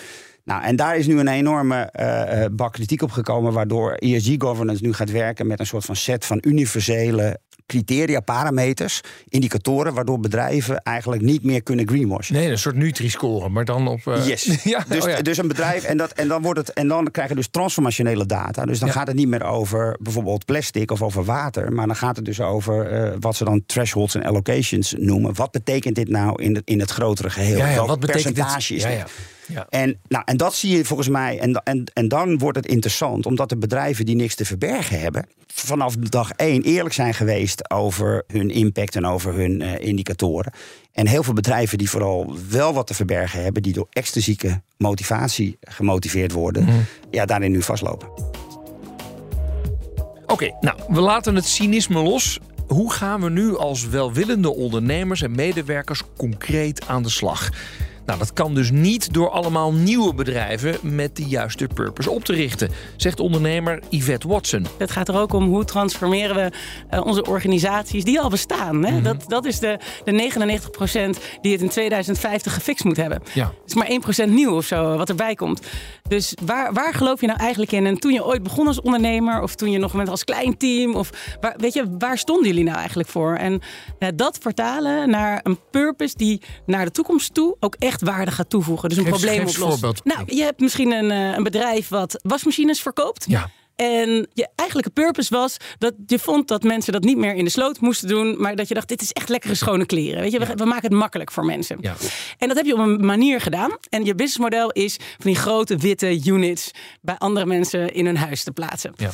Nou, en daar is nu een enorme eh, bak kritiek op gekomen, waardoor ESG governance nu gaat werken met een soort van set van universele criteria, parameters, indicatoren, waardoor bedrijven eigenlijk niet meer kunnen greenwashen. Nee, een soort Nutri-score, maar dan op... eh, Yes. (laughs) ja, dus, oh ja. dus een bedrijf, en, dat, en, dan wordt het, en dan krijg je dus transformationele data. Dus dan Ja. gaat het niet meer over bijvoorbeeld plastic of over water. Maar dan gaat het dus over eh, wat ze dan thresholds en allocations noemen. Wat betekent dit nou in het, in het grotere geheel? ja, wat betekent dit? percentage is dit? Ja. En, nou, en dat zie je volgens mij. En, en, en dan wordt het interessant, omdat de bedrijven die niks te verbergen hebben, vanaf dag één eerlijk zijn geweest over hun impact en over hun eh, indicatoren. En heel veel bedrijven die vooral wel wat te verbergen hebben, die door extrinsieke motivatie gemotiveerd worden, Mhm. ja, daarin nu vastlopen. Oké, nou, we laten het cynisme los. Hoe gaan we nu als welwillende ondernemers en medewerkers concreet aan de slag? Nou, dat kan dus niet door allemaal nieuwe bedrijven met de juiste purpose op te richten, zegt ondernemer Yvette Watson. Het gaat er ook om hoe transformeren we uh, onze organisaties die al bestaan. Hè? Mhm. dat, dat is de, de 99% die het in 2050 gefixt moet hebben. Ja. Het is maar 1% nieuw of zo wat erbij komt. Dus waar, waar geloof je nou eigenlijk in? En toen je ooit begon als ondernemer, of toen je nog met als klein team, of waar, weet je, waar stonden jullie nou eigenlijk voor? En uh, dat vertalen naar een purpose die naar de toekomst toe ook echt waarde gaat toevoegen. Dus een Geef- probleem voorbeeld. Nou, je hebt misschien een, eh, een bedrijf wat wasmachines verkoopt. Ja. En je eigenlijke purpose was dat je vond dat mensen dat niet meer in de sloot moesten doen. Maar dat je dacht, dit is echt lekkere schone kleren. Weet je, we, we maken het makkelijk voor mensen. Ja. En dat heb je op een manier gedaan. En je businessmodel is van die grote witte units bij andere mensen in hun huis te plaatsen. Ja.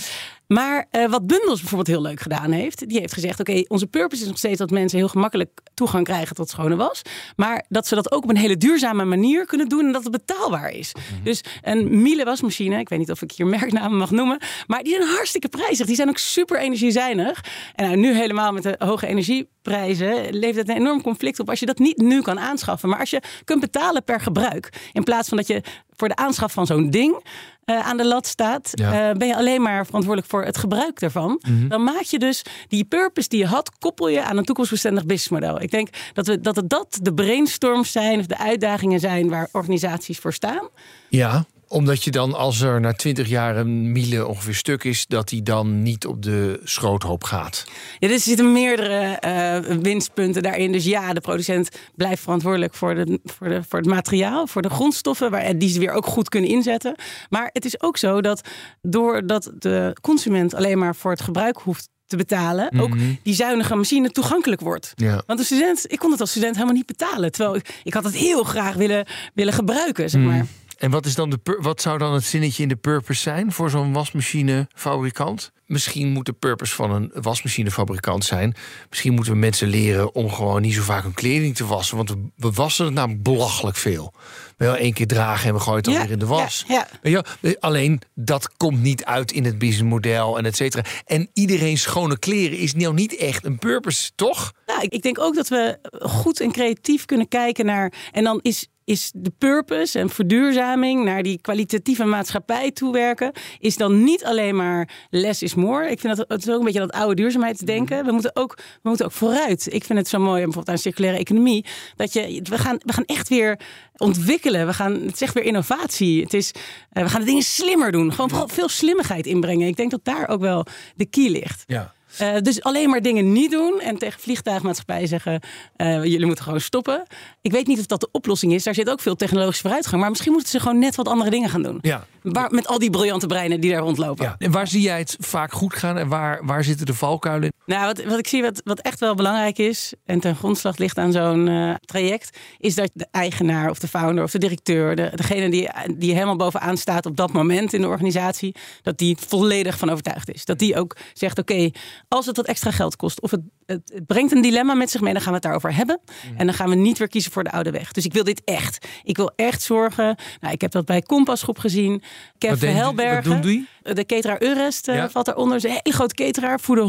Maar eh, wat Bundels bijvoorbeeld heel leuk gedaan heeft, die heeft gezegd: Oké, onze purpose is nog steeds dat mensen heel gemakkelijk toegang krijgen tot schone was. Maar dat ze dat ook op een hele duurzame manier kunnen doen en dat het betaalbaar is. Dus een Miele wasmachine, ik weet niet of ik hier (laughs) merknamen mag noemen, maar die zijn hartstikke prijzig. Die zijn ook super energiezuinig. En nou, nu helemaal met de hoge energieprijzen levert het een enorm conflict op als je dat niet nu kan aanschaffen. Maar als je kunt betalen per gebruik, in plaats van dat je voor de aanschaf van zo'n ding eh, aan de lat staat, Ja. eh, ben je alleen maar verantwoordelijk voor het gebruik daarvan. Mhm. Dan maak je dus die purpose die je had, koppel je aan een toekomstbestendig businessmodel. Ik denk dat, we, dat het dat de brainstorms zijn of de uitdagingen zijn waar organisaties voor staan. Ja, omdat je dan als er na 20 jaar een miele ongeveer stuk is, dat die dan niet op de schroothoop gaat. Ja, er zitten meerdere eh, winstpunten daarin. Dus ja, de producent blijft verantwoordelijk voor, de, voor, de, voor het materiaal, voor de grondstoffen, waar, die ze weer ook goed kunnen inzetten. Maar het is ook zo dat doordat de consument alleen maar voor het gebruik hoeft te betalen, ook die zuinige machine toegankelijk wordt. Ja. Want de student, ik kon het als student helemaal niet betalen. Terwijl ik, ik had het heel graag willen, willen gebruiken, zeg maar. En wat, is dan de wat zou dan het zinnetje in de purpose zijn voor zo'n wasmachinefabrikant? Misschien moet de purpose van een wasmachinefabrikant zijn. Misschien moeten we mensen leren om gewoon niet zo vaak hun kleding te wassen. Want we, wassen het namelijk belachelijk veel. Wel één keer dragen en we gooien het dan Ja, weer in de was. ja? Alleen dat komt niet uit in het businessmodel en et cetera. En iedereen schone kleren is nou niet echt een purpose, toch? Nou, ik denk ook dat we goed en creatief kunnen kijken naar. En dan is, is de purpose en verduurzaming naar die kwalitatieve maatschappij toewerken. Is dan niet alleen maar less is more. Ik vind dat het is ook een beetje dat oude duurzaamheidsdenken. We moeten ook, we moeten ook vooruit. Ik vind het zo mooi, bijvoorbeeld aan circulaire economie. Dat je, we gaan, we gaan echt weer ontwikkelen. We gaan, het is echt weer innovatie. Het is, eh, we gaan de dingen slimmer doen. Gewoon veel slimmigheid inbrengen. Ik denk dat daar ook wel de key ligt. Ja. Eh, dus alleen maar dingen niet doen en tegen vliegtuigmaatschappijen zeggen: eh, jullie moeten gewoon stoppen. Ik weet niet of dat de oplossing is. Daar zit ook veel technologische vooruitgang. Maar misschien moeten ze gewoon net wat andere dingen gaan doen. Ja. Waar, met al die briljante breinen die daar rondlopen. ja. En waar zie jij het vaak goed gaan en waar, waar zitten de valkuilen? Nou, wat, wat ik zie, wat, wat echt wel belangrijk is en ten grondslag ligt aan zo'n eh, traject, is dat de eigenaar of de founder of de directeur, de, degene die, die helemaal bovenaan staat op dat moment in de organisatie, dat die volledig van overtuigd is. Dat die ook zegt: oké, als het wat extra geld kost of het, het, het brengt een dilemma met zich mee, dan gaan we het daarover hebben. En dan gaan we niet weer kiezen voor de oude weg. Dus ik wil dit echt. Ik wil echt zorgen. Nou, ik heb dat bij Compasgroep gezien. Kev Wat deed- Helbergen. wat doen die? De cateraar Eurest eh, Ja. valt daaronder. Het is een hele grote cateraar. Voeden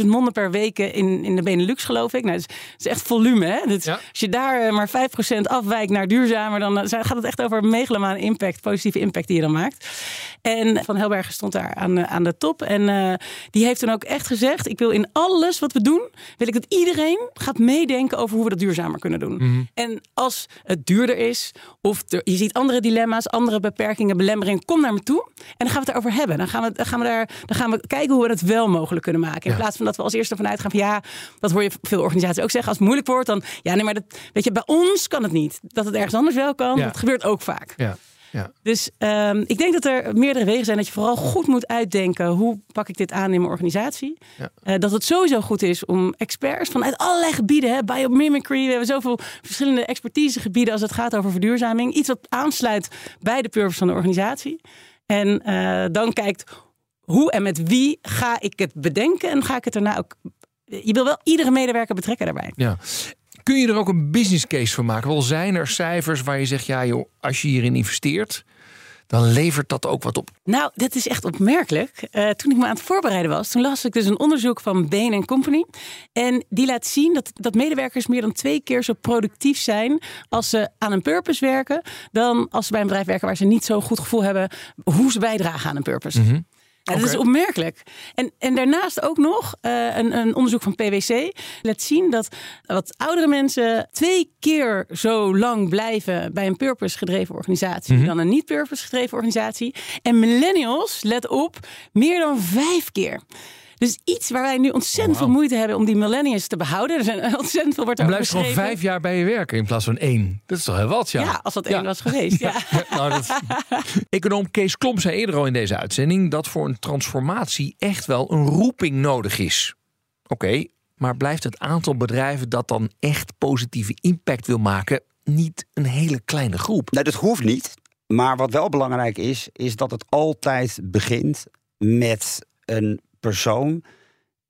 100.000 monden per week in, in de Benelux, geloof ik. Nou, dat, is, dat is echt volume. Hè? Dat is- Ja. Als je daar eh, maar 5% afwijkt naar duurzamer... dan eh, gaat het echt over een megalomane impact, positieve impact die je dan maakt. En Van Helbergen stond daar aan, eh, aan de top. En eh, die heeft toen ook echt gezegd... ik wil in alles wat we doen... wil ik dat iedereen gaat meedenken over hoe we dat duurzamer kunnen doen. En als het duurder is... of er, je ziet andere dilemma's, andere beperkingen, belemmeringen... kom naar me toe en dan gaan we het erover hebben. Dan gaan we, dan gaan we, daar, dan gaan we kijken hoe we het wel mogelijk kunnen maken. In Ja. plaats van dat we als eerste vanuit gaan van... ja, dat hoor je veel organisaties ook zeggen. Als het moeilijk wordt, dan... ja, nee, maar dat, weet je, bij ons kan het niet. Dat het ergens anders wel kan, Ja. dat gebeurt ook vaak. Ja. Ja. Dus ehm, ik denk dat er meerdere wegen zijn dat je vooral goed moet uitdenken hoe pak ik dit aan in mijn organisatie. Ja. Eh, dat het sowieso goed is om experts vanuit allerlei gebieden, hè, biomimicry, we hebben zoveel verschillende expertisegebieden als het gaat over verduurzaming. Iets wat aansluit bij de purpose van de organisatie. En eh, dan kijkt hoe en met wie ga ik het bedenken en ga ik het daarna ook. Je wil wel iedere medewerker betrekken daarbij. Ja. Kun je er ook een business case van maken? Wel zijn er cijfers waar je zegt, ja joh, als je hierin investeert, dan levert dat ook wat op. Nou, dat is echt opmerkelijk. Uh, toen ik me aan het voorbereiden was, toen las ik dus een onderzoek van Bain Company. En die laat zien dat, dat medewerkers meer dan twee keer zo productief zijn als ze aan een purpose werken, dan als ze bij een bedrijf werken waar ze niet zo'n goed gevoel hebben hoe ze bijdragen aan een purpose. Mm dat is opmerkelijk. En, en daarnaast ook nog uh, een, een, onderzoek van PwC laat zien dat wat oudere mensen twee keer zo lang blijven bij een purpose gedreven organisatie mhm. dan een niet purpose gedreven organisatie. En millennials, let op, meer dan vijf keer. Dus iets waar wij nu ontzettend oh, veel moeite hebben om die millennials te behouden. Er zijn ontzettend veel wordt er Blijf gewoon vijf jaar bij je werken in plaats van één. Dat is toch heel wat, ja? Ja, als dat één was geweest, ja. (laughs) nou, dat... (laughs) Econoom Kees Klom zei eerder al in deze uitzending... dat voor een transformatie echt wel een roeping nodig is. Oké, maar blijft het aantal bedrijven dat dan echt positieve impact wil maken... niet een hele kleine groep? Nee, dat hoeft niet. Maar wat wel belangrijk is, is dat het altijd begint met een persoon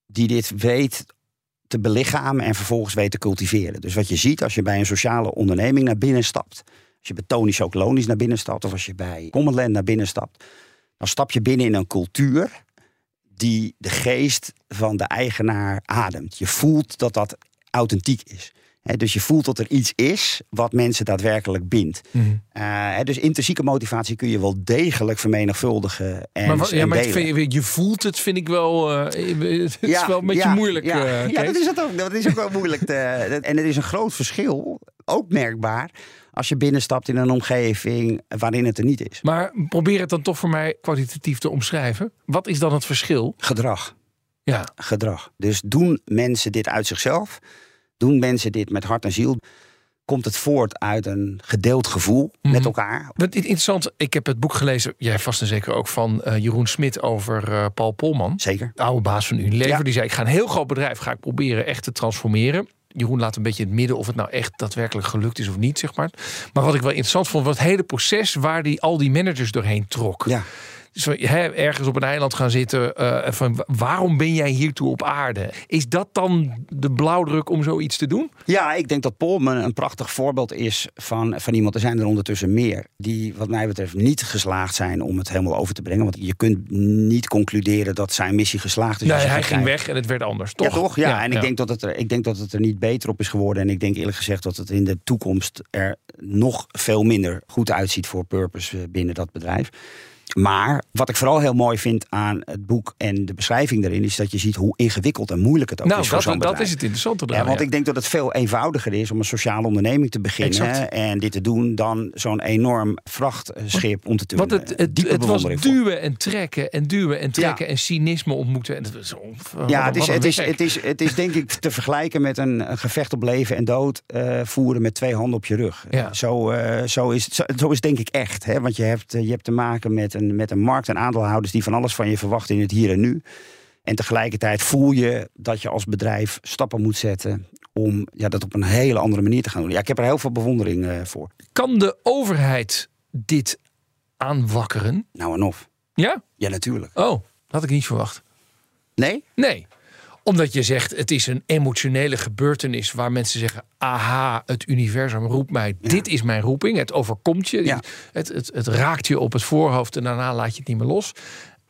die dit weet te belichamen en vervolgens weet te cultiveren. Dus wat je ziet als je bij een sociale onderneming naar binnen stapt, als je bij Tony Chocolonisch naar binnen stapt of als je bij Commonland naar binnen stapt, dan stap je binnen in een cultuur die de geest van de eigenaar ademt. Je voelt dat dat authentiek is dus je voelt dat er iets is wat mensen daadwerkelijk bindt. Mm dus intrinsieke motivatie kun je wel degelijk vermenigvuldigen. En, maar, ja, maar vind, je voelt het, vind ik wel. Uh, het is wel een beetje moeilijk. Ja, uh, ja dat, is het ook, dat is ook wel moeilijk. Te, (laughs) en er is een groot verschil, ook merkbaar, als je binnenstapt in een omgeving waarin het er niet is. Maar probeer het dan toch voor mij kwalitatief te omschrijven. Wat is dan het verschil? Gedrag. Ja. Gedrag. Dus doen mensen dit uit zichzelf? Doen mensen dit met hart en ziel? Komt het voort uit een gedeeld gevoel met mhm. elkaar? Wat interessant, ik heb het boek gelezen, jij vast en zeker ook van uh, Jeroen Smit over uh, Paul Polman. Zeker. De oude baas van Unilever. Die zei: Ik ga een heel groot bedrijf ga ik proberen echt te transformeren. Jeroen laat een beetje in het midden of het nou echt daadwerkelijk gelukt is of niet, zeg maar. Maar wat ik wel interessant vond, was het hele proces waar die al die managers doorheen trok. Ja ergens op een eiland gaan zitten. Uh, van waarom ben jij hiertoe op aarde? Is dat dan de blauwdruk om zoiets te doen? Ja, ik denk dat Polman een prachtig voorbeeld is van, van iemand. Er zijn er ondertussen meer die, wat mij betreft, niet geslaagd zijn om het helemaal over te brengen. Want je kunt niet concluderen dat zijn missie geslaagd is. Nee, hij ging weg en het werd anders. Toch? Ja, toch? Ja, en Ik, denk dat het er, ik denk dat het er niet beter op is geworden. En ik denk eerlijk gezegd dat het in de toekomst er nog veel minder goed uitziet voor Purpose eh, binnen dat bedrijf. Maar wat ik vooral heel mooi vind aan het boek en de beschrijving daarin, is dat je ziet hoe ingewikkeld en moeilijk het ook nou, is. Voor dat, dat is het interessante. ja, want ik denk dat het veel eenvoudiger is om een sociale onderneming te beginnen en dit te doen dan zo'n enorm vrachtschip om te doen. Want het, het, het was duwen en trekken en duwen en trekken en cynisme ontmoeten. En dat ja, het is, het, is, het, is, het is denk ik te vergelijken met een, gevecht op leven en dood uh, voeren met twee handen op je rug. Ja. Zo, uh, zo, is, zo, zo, is denk ik echt. Hè? Want je hebt, je hebt te maken met een, met een markt en aandeelhouders die van alles van je verwachten in het hier en nu. En tegelijkertijd voel je dat je als bedrijf stappen moet zetten om ja, dat op een hele andere manier te gaan doen. Ja, ik heb er heel veel bewondering uh, voor. Kan de overheid dit aanwakkeren? Nou en of. Ja? Ja, natuurlijk. Oh, dat had ik niet verwacht. Nee? Nee omdat je zegt, het is een emotionele gebeurtenis waar mensen zeggen: aha, het universum roept mij, dit is mijn roeping. Het overkomt je, het, het, het raakt je op het voorhoofd en daarna laat je het niet meer los.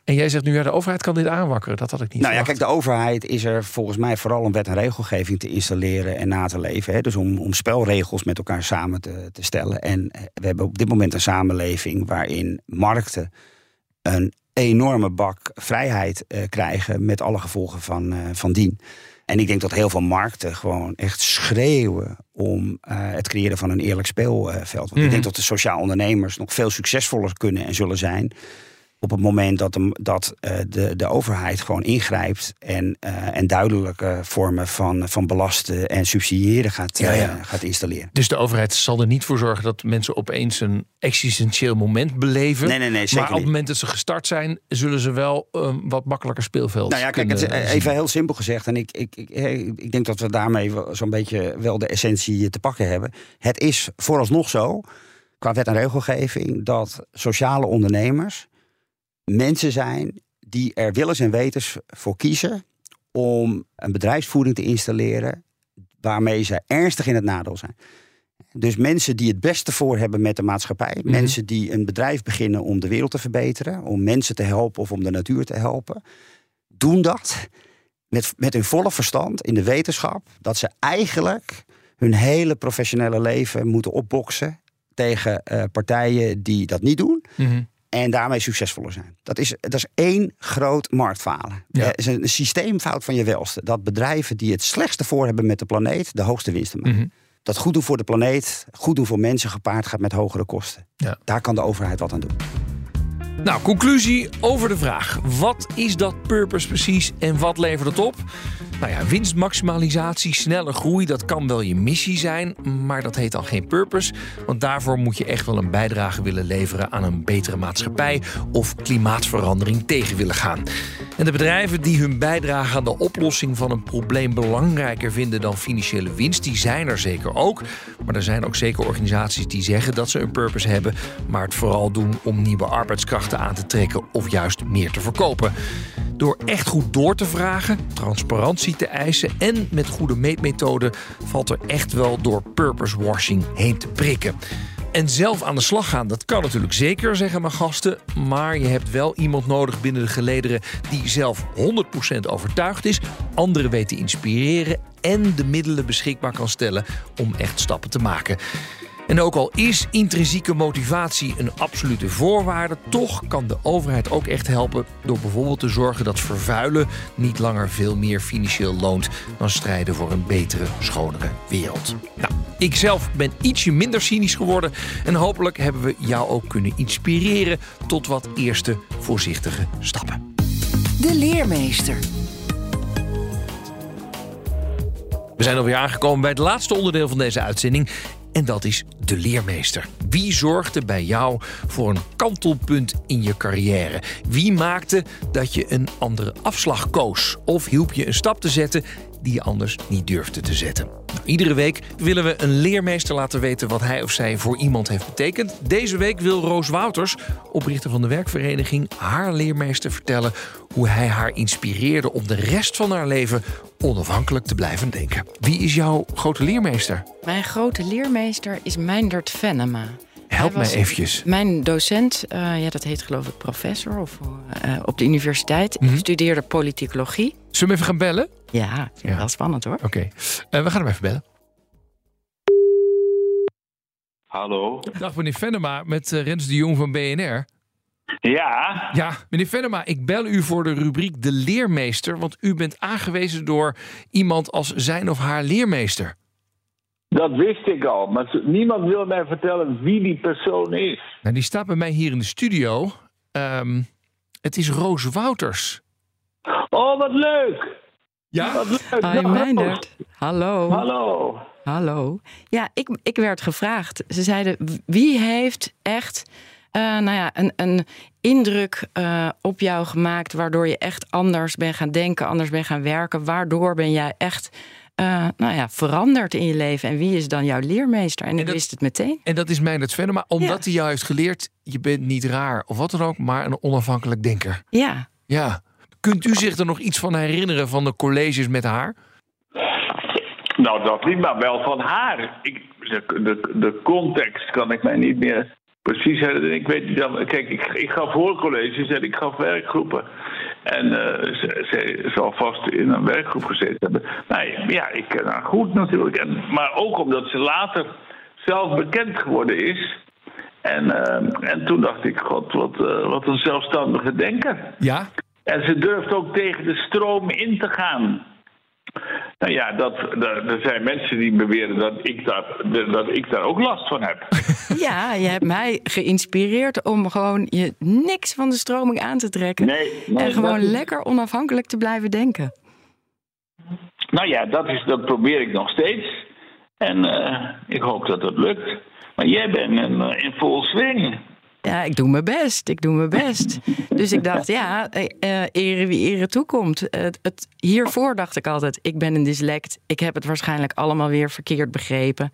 En jij zegt nu, ja, de overheid kan dit aanwakkeren. Dat had ik niet Nou ja, kijk, de overheid is er volgens mij vooral om wet en regelgeving te installeren en na te leven. Hè? Dus om, om spelregels met elkaar samen te, te stellen. En we hebben op dit moment een samenleving waarin markten een enorme bak vrijheid uh, krijgen met alle gevolgen van, uh, van dien. En ik denk dat heel veel markten gewoon echt schreeuwen om uh, het creëren van een eerlijk speelveld. Want ik denk mhm. dat de sociaal ondernemers nog veel succesvoller kunnen en zullen zijn op het moment dat, de, dat uh, de, de overheid gewoon ingrijpt en, uh, en duidelijke vormen van, van belasten en subsidiëren gaat, ja, ja. Uh, gaat installeren. Dus de overheid zal er niet voor zorgen dat mensen opeens een existentieel moment beleven. Nee, nee, nee, maar op het moment dat ze gestart zijn, zullen ze wel een wat makkelijker speelveld. Nou ja, kijk, het, even heel simpel gezegd. En ik, ik, ik, ik denk dat we daarmee zo'n beetje wel de essentie te pakken hebben. Het is vooralsnog zo, qua wet en regelgeving, dat sociale ondernemers mensen zijn die er willens en wetens voor kiezen om een bedrijfsvoering te installeren waarmee ze ernstig in het nadeel zijn. Dus mensen die het beste voor hebben met de maatschappij. Mhm. Mensen die een bedrijf beginnen om de wereld te verbeteren. Om mensen te helpen of om de natuur te helpen. Doen dat met, met hun volle verstand in de wetenschap. Dat ze eigenlijk hun hele professionele leven moeten opboksen. Tegen eh, partijen die dat niet doen. Mhm. En daarmee succesvoller zijn. Dat is, dat is één groot marktfalen. Ja. Het is een systeemfout van je welste. Dat bedrijven die het slechtste voor hebben met de planeet... de hoogste winsten maken. Mhm. Dat goed doen voor de planeet, goed doen voor mensen... gepaard gaat met hogere kosten. Ja. Daar kan de overheid wat aan doen. Nou, conclusie over de vraag. Wat is dat purpose precies en wat levert het op? Nou ja, winstmaximalisatie, snelle groei, dat kan wel je missie zijn, maar dat heet dan geen purpose. Want daarvoor moet je echt wel een bijdrage willen leveren aan een betere maatschappij of klimaatverandering tegen willen gaan. En de bedrijven die hun bijdrage aan de oplossing van een probleem belangrijker vinden dan financiële winst, die zijn er zeker ook. Maar er zijn ook zeker organisaties die zeggen dat ze een purpose hebben, maar het vooral doen om nieuwe arbeidskrachten aan te trekken of juist meer te verkopen. Door echt goed door te vragen, transparantie te eisen en met goede meetmethoden valt er echt wel door purpose washing heen te prikken. En zelf aan de slag gaan, dat kan natuurlijk zeker, zeggen mijn gasten. Maar je hebt wel iemand nodig binnen de gelederen die zelf 100% overtuigd is, anderen weet te inspireren en de middelen beschikbaar kan stellen om echt stappen te maken. En ook al is intrinsieke motivatie een absolute voorwaarde, toch kan de overheid ook echt helpen door bijvoorbeeld te zorgen dat vervuilen niet langer veel meer financieel loont dan strijden voor een betere, schonere wereld. Nou, ik zelf ben ietsje minder cynisch geworden en hopelijk hebben we jou ook kunnen inspireren tot wat eerste voorzichtige stappen. De leermeester. We zijn alweer aangekomen bij het laatste onderdeel van deze uitzending. En dat is de leermeester. Wie zorgde bij jou voor een kantelpunt in je carrière? Wie maakte dat je een andere afslag koos? Of hielp je een stap te zetten die je anders niet durfde te zetten? Nou, iedere week willen we een leermeester laten weten wat hij of zij voor iemand heeft betekend. Deze week wil Roos Wouters, oprichter van de werkvereniging, haar leermeester vertellen hoe hij haar inspireerde om de rest van haar leven onafhankelijk te blijven denken. Wie is jouw grote leermeester? Mijn grote leermeester is Meindert Venema. Help mij eventjes. Mijn docent, eh, ja, dat heet geloof ik professor of, eh, op de universiteit. Mhm. Ik studeerde politicologie. Zullen we hem even gaan bellen? Ja, vind ik Ja. wel spannend hoor. Oké, Eh, we gaan hem even bellen. Hallo. Dag meneer Venema met eh, Rens de Jong van BNR. Ja, Ja, meneer Venema, ik bel u voor de rubriek De Leermeester, want u bent aangewezen door iemand als zijn of haar leermeester. dat wist ik al. Maar niemand wil mij vertellen wie die persoon is. Nou, die staat bij mij hier in de studio. Ehm, het is Roos Wouters. Oh, wat leuk. Ja? Wat leuk. Hi Meindert. Hallo. Hallo. Hallo. Ja, ik, ik werd gevraagd. Ze zeiden, wie heeft echt eh, nou ja, een, een indruk eh, op jou gemaakt... waardoor je echt anders bent gaan denken, anders bent gaan werken? Waardoor ben jij echt eh, nou ja, veranderd in je leven? En wie is dan jouw leermeester? En ik dat- wist het meteen. En dat is Meindert Venema, omdat Ja. hij jou heeft geleerd... je bent niet raar of wat dan ook, maar een onafhankelijk denker. Ja. Ja. Kunt u zich er nog iets van herinneren van de colleges met haar? Nou, dat niet, maar wel van haar. Ik, de, de, de context kan ik mij niet meer precies herinneren. Ik weet dan. Kijk, ik, ik gaf hoorcolleges en ik gaf werkgroepen. En eh, ze, ze zal vast in een werkgroep gezeten hebben. Nee, ja, ik ken haar goed natuurlijk. En, maar ook omdat ze later zelf bekend geworden is. En, eh, en toen dacht ik, god, wat, eh, wat een zelfstandige denker. Ja? En ze durft ook tegen de stroom in te gaan. Nou ja, dat, dat- er zijn mensen die beweren dat ik, daar, dat ik daar ook last van heb. (laughs) Ja, je hebt mij geïnspireerd om gewoon je niks van de stroming aan te trekken. Nee, en gewoon dat is- lekker onafhankelijk te blijven denken. Nou ja, dat, is, dat probeer ik nog steeds. En eh, ik hoop dat dat lukt. Maar jij bent in, eh, in vol swing. Ja, ik doe mijn best. Ik doe mijn best. Dus ik dacht, ja, eh, eh, ere wie ere toekomt. Het, hiervoor dacht ik altijd, ik ben een dyslect. Ik heb het waarschijnlijk allemaal weer verkeerd begrepen.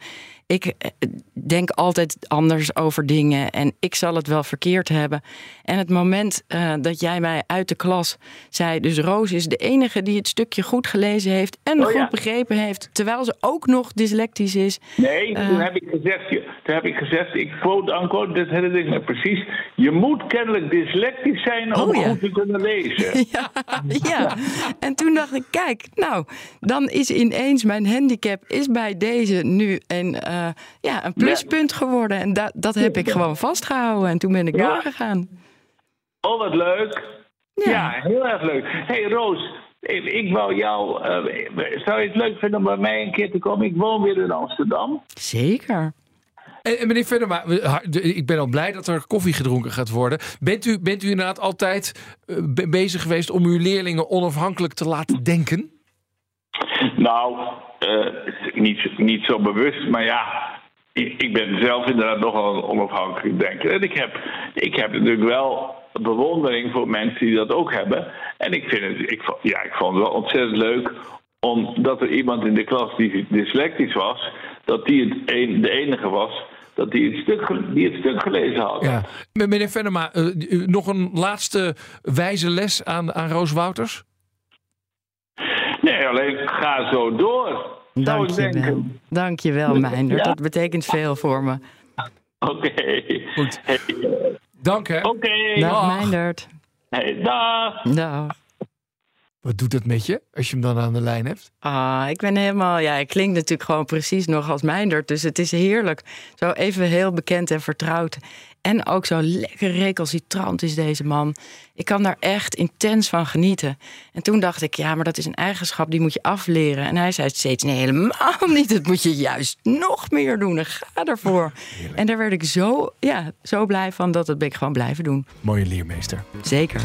Ik eh, denk altijd anders over dingen en ik zal het wel verkeerd hebben. En het moment uh, dat jij mij uit de klas zei, dus Roos is de enige die het stukje goed gelezen heeft en Oh, goed ja. begrepen heeft, terwijl ze ook nog dyslectisch is. Nee, Eh. toen heb ik gezegd, je- toen heb ik gezegd, ik quote unquote, dit herinner ik me precies. Je moet kennelijk dyslectisch zijn om Oh, ja. goed te kunnen lezen. (laughs) Ja, ja. En toen dacht ik, kijk, nou, dan is ineens mijn handicap is bij deze nu een, eh, ja, een pluspunt geworden. En da- dat heb ik gewoon vastgehouden. En toen ben ik Ja. doorgegaan. Oh, wat leuk. Ja. Ja, heel erg leuk. hey, Roos, ik, wou jou, eh, zou je het leuk vinden om bij mij een keer te komen? Ik woon weer in Amsterdam. Zeker. En, en meneer Venema, ik ben al blij dat er koffie gedronken gaat worden. Bent u, bent u inderdaad altijd eh, be- bezig geweest om uw leerlingen onafhankelijk te laten denken? Nou, eh, niet, niet zo bewust, maar ja, ik, ben zelf inderdaad nogal een onafhankelijk denker. En ik heb, ik heb natuurlijk wel bewondering voor mensen die dat ook hebben. En ik, vind het, ik, ja, ik vond het wel ontzettend leuk omdat er iemand in de klas die dyslectisch was, dat die het een, de enige was dat die het stuk, die het stuk gelezen had. Ja. Meneer Venema, eh, nog een laatste wijze les aan, aan Roos Wouters? Nee, alleen ga zo door. Dank ik je wel. Dank je wel, Meijner. Ja. Dat betekent veel voor me. Oké. Goed. Hey, eh, Dank hè. Oké. Dag, Dag. Meindert. Hey, dag. Dag. Wat doet dat met je als je hem dan aan de lijn hebt? Ah, ik ben helemaal. Ja, ik klink natuurlijk gewoon precies nog als Meindert. Dus het is heerlijk. Zo even heel bekend en vertrouwd. En ook zo lekker recalcitrant is deze man. Ik kan daar echt intens van genieten. En toen dacht ik, ja, maar dat is een eigenschap die moet je afleren. En hij zei steeds, nee, helemaal niet. Dat moet je juist nog meer doen. En ga ervoor. En daar werd ik zo, ja, zo blij van dat dat ben ik gewoon blijven doen. Mooie leermeester. Zeker.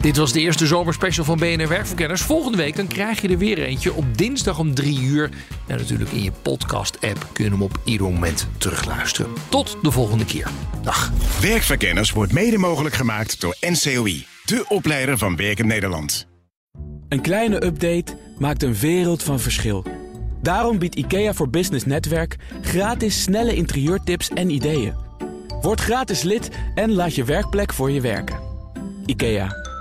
Dit was de eerste zomerspecial van BNR Werkverkenners. Volgende week dan krijg je er weer eentje op dinsdag om drie uur. En natuurlijk in je podcast-app kun je hem op ieder moment terugluisteren. Tot de volgende keer. Dag. Werkverkenners wordt mede mogelijk gemaakt door NCOI, de opleider van Werken Nederland. Een kleine update maakt een wereld van verschil. Daarom biedt IKEA voor Business Netwerk gratis snelle interieurtips en ideeën. Word gratis lid en laat je werkplek voor je werken. IKEA,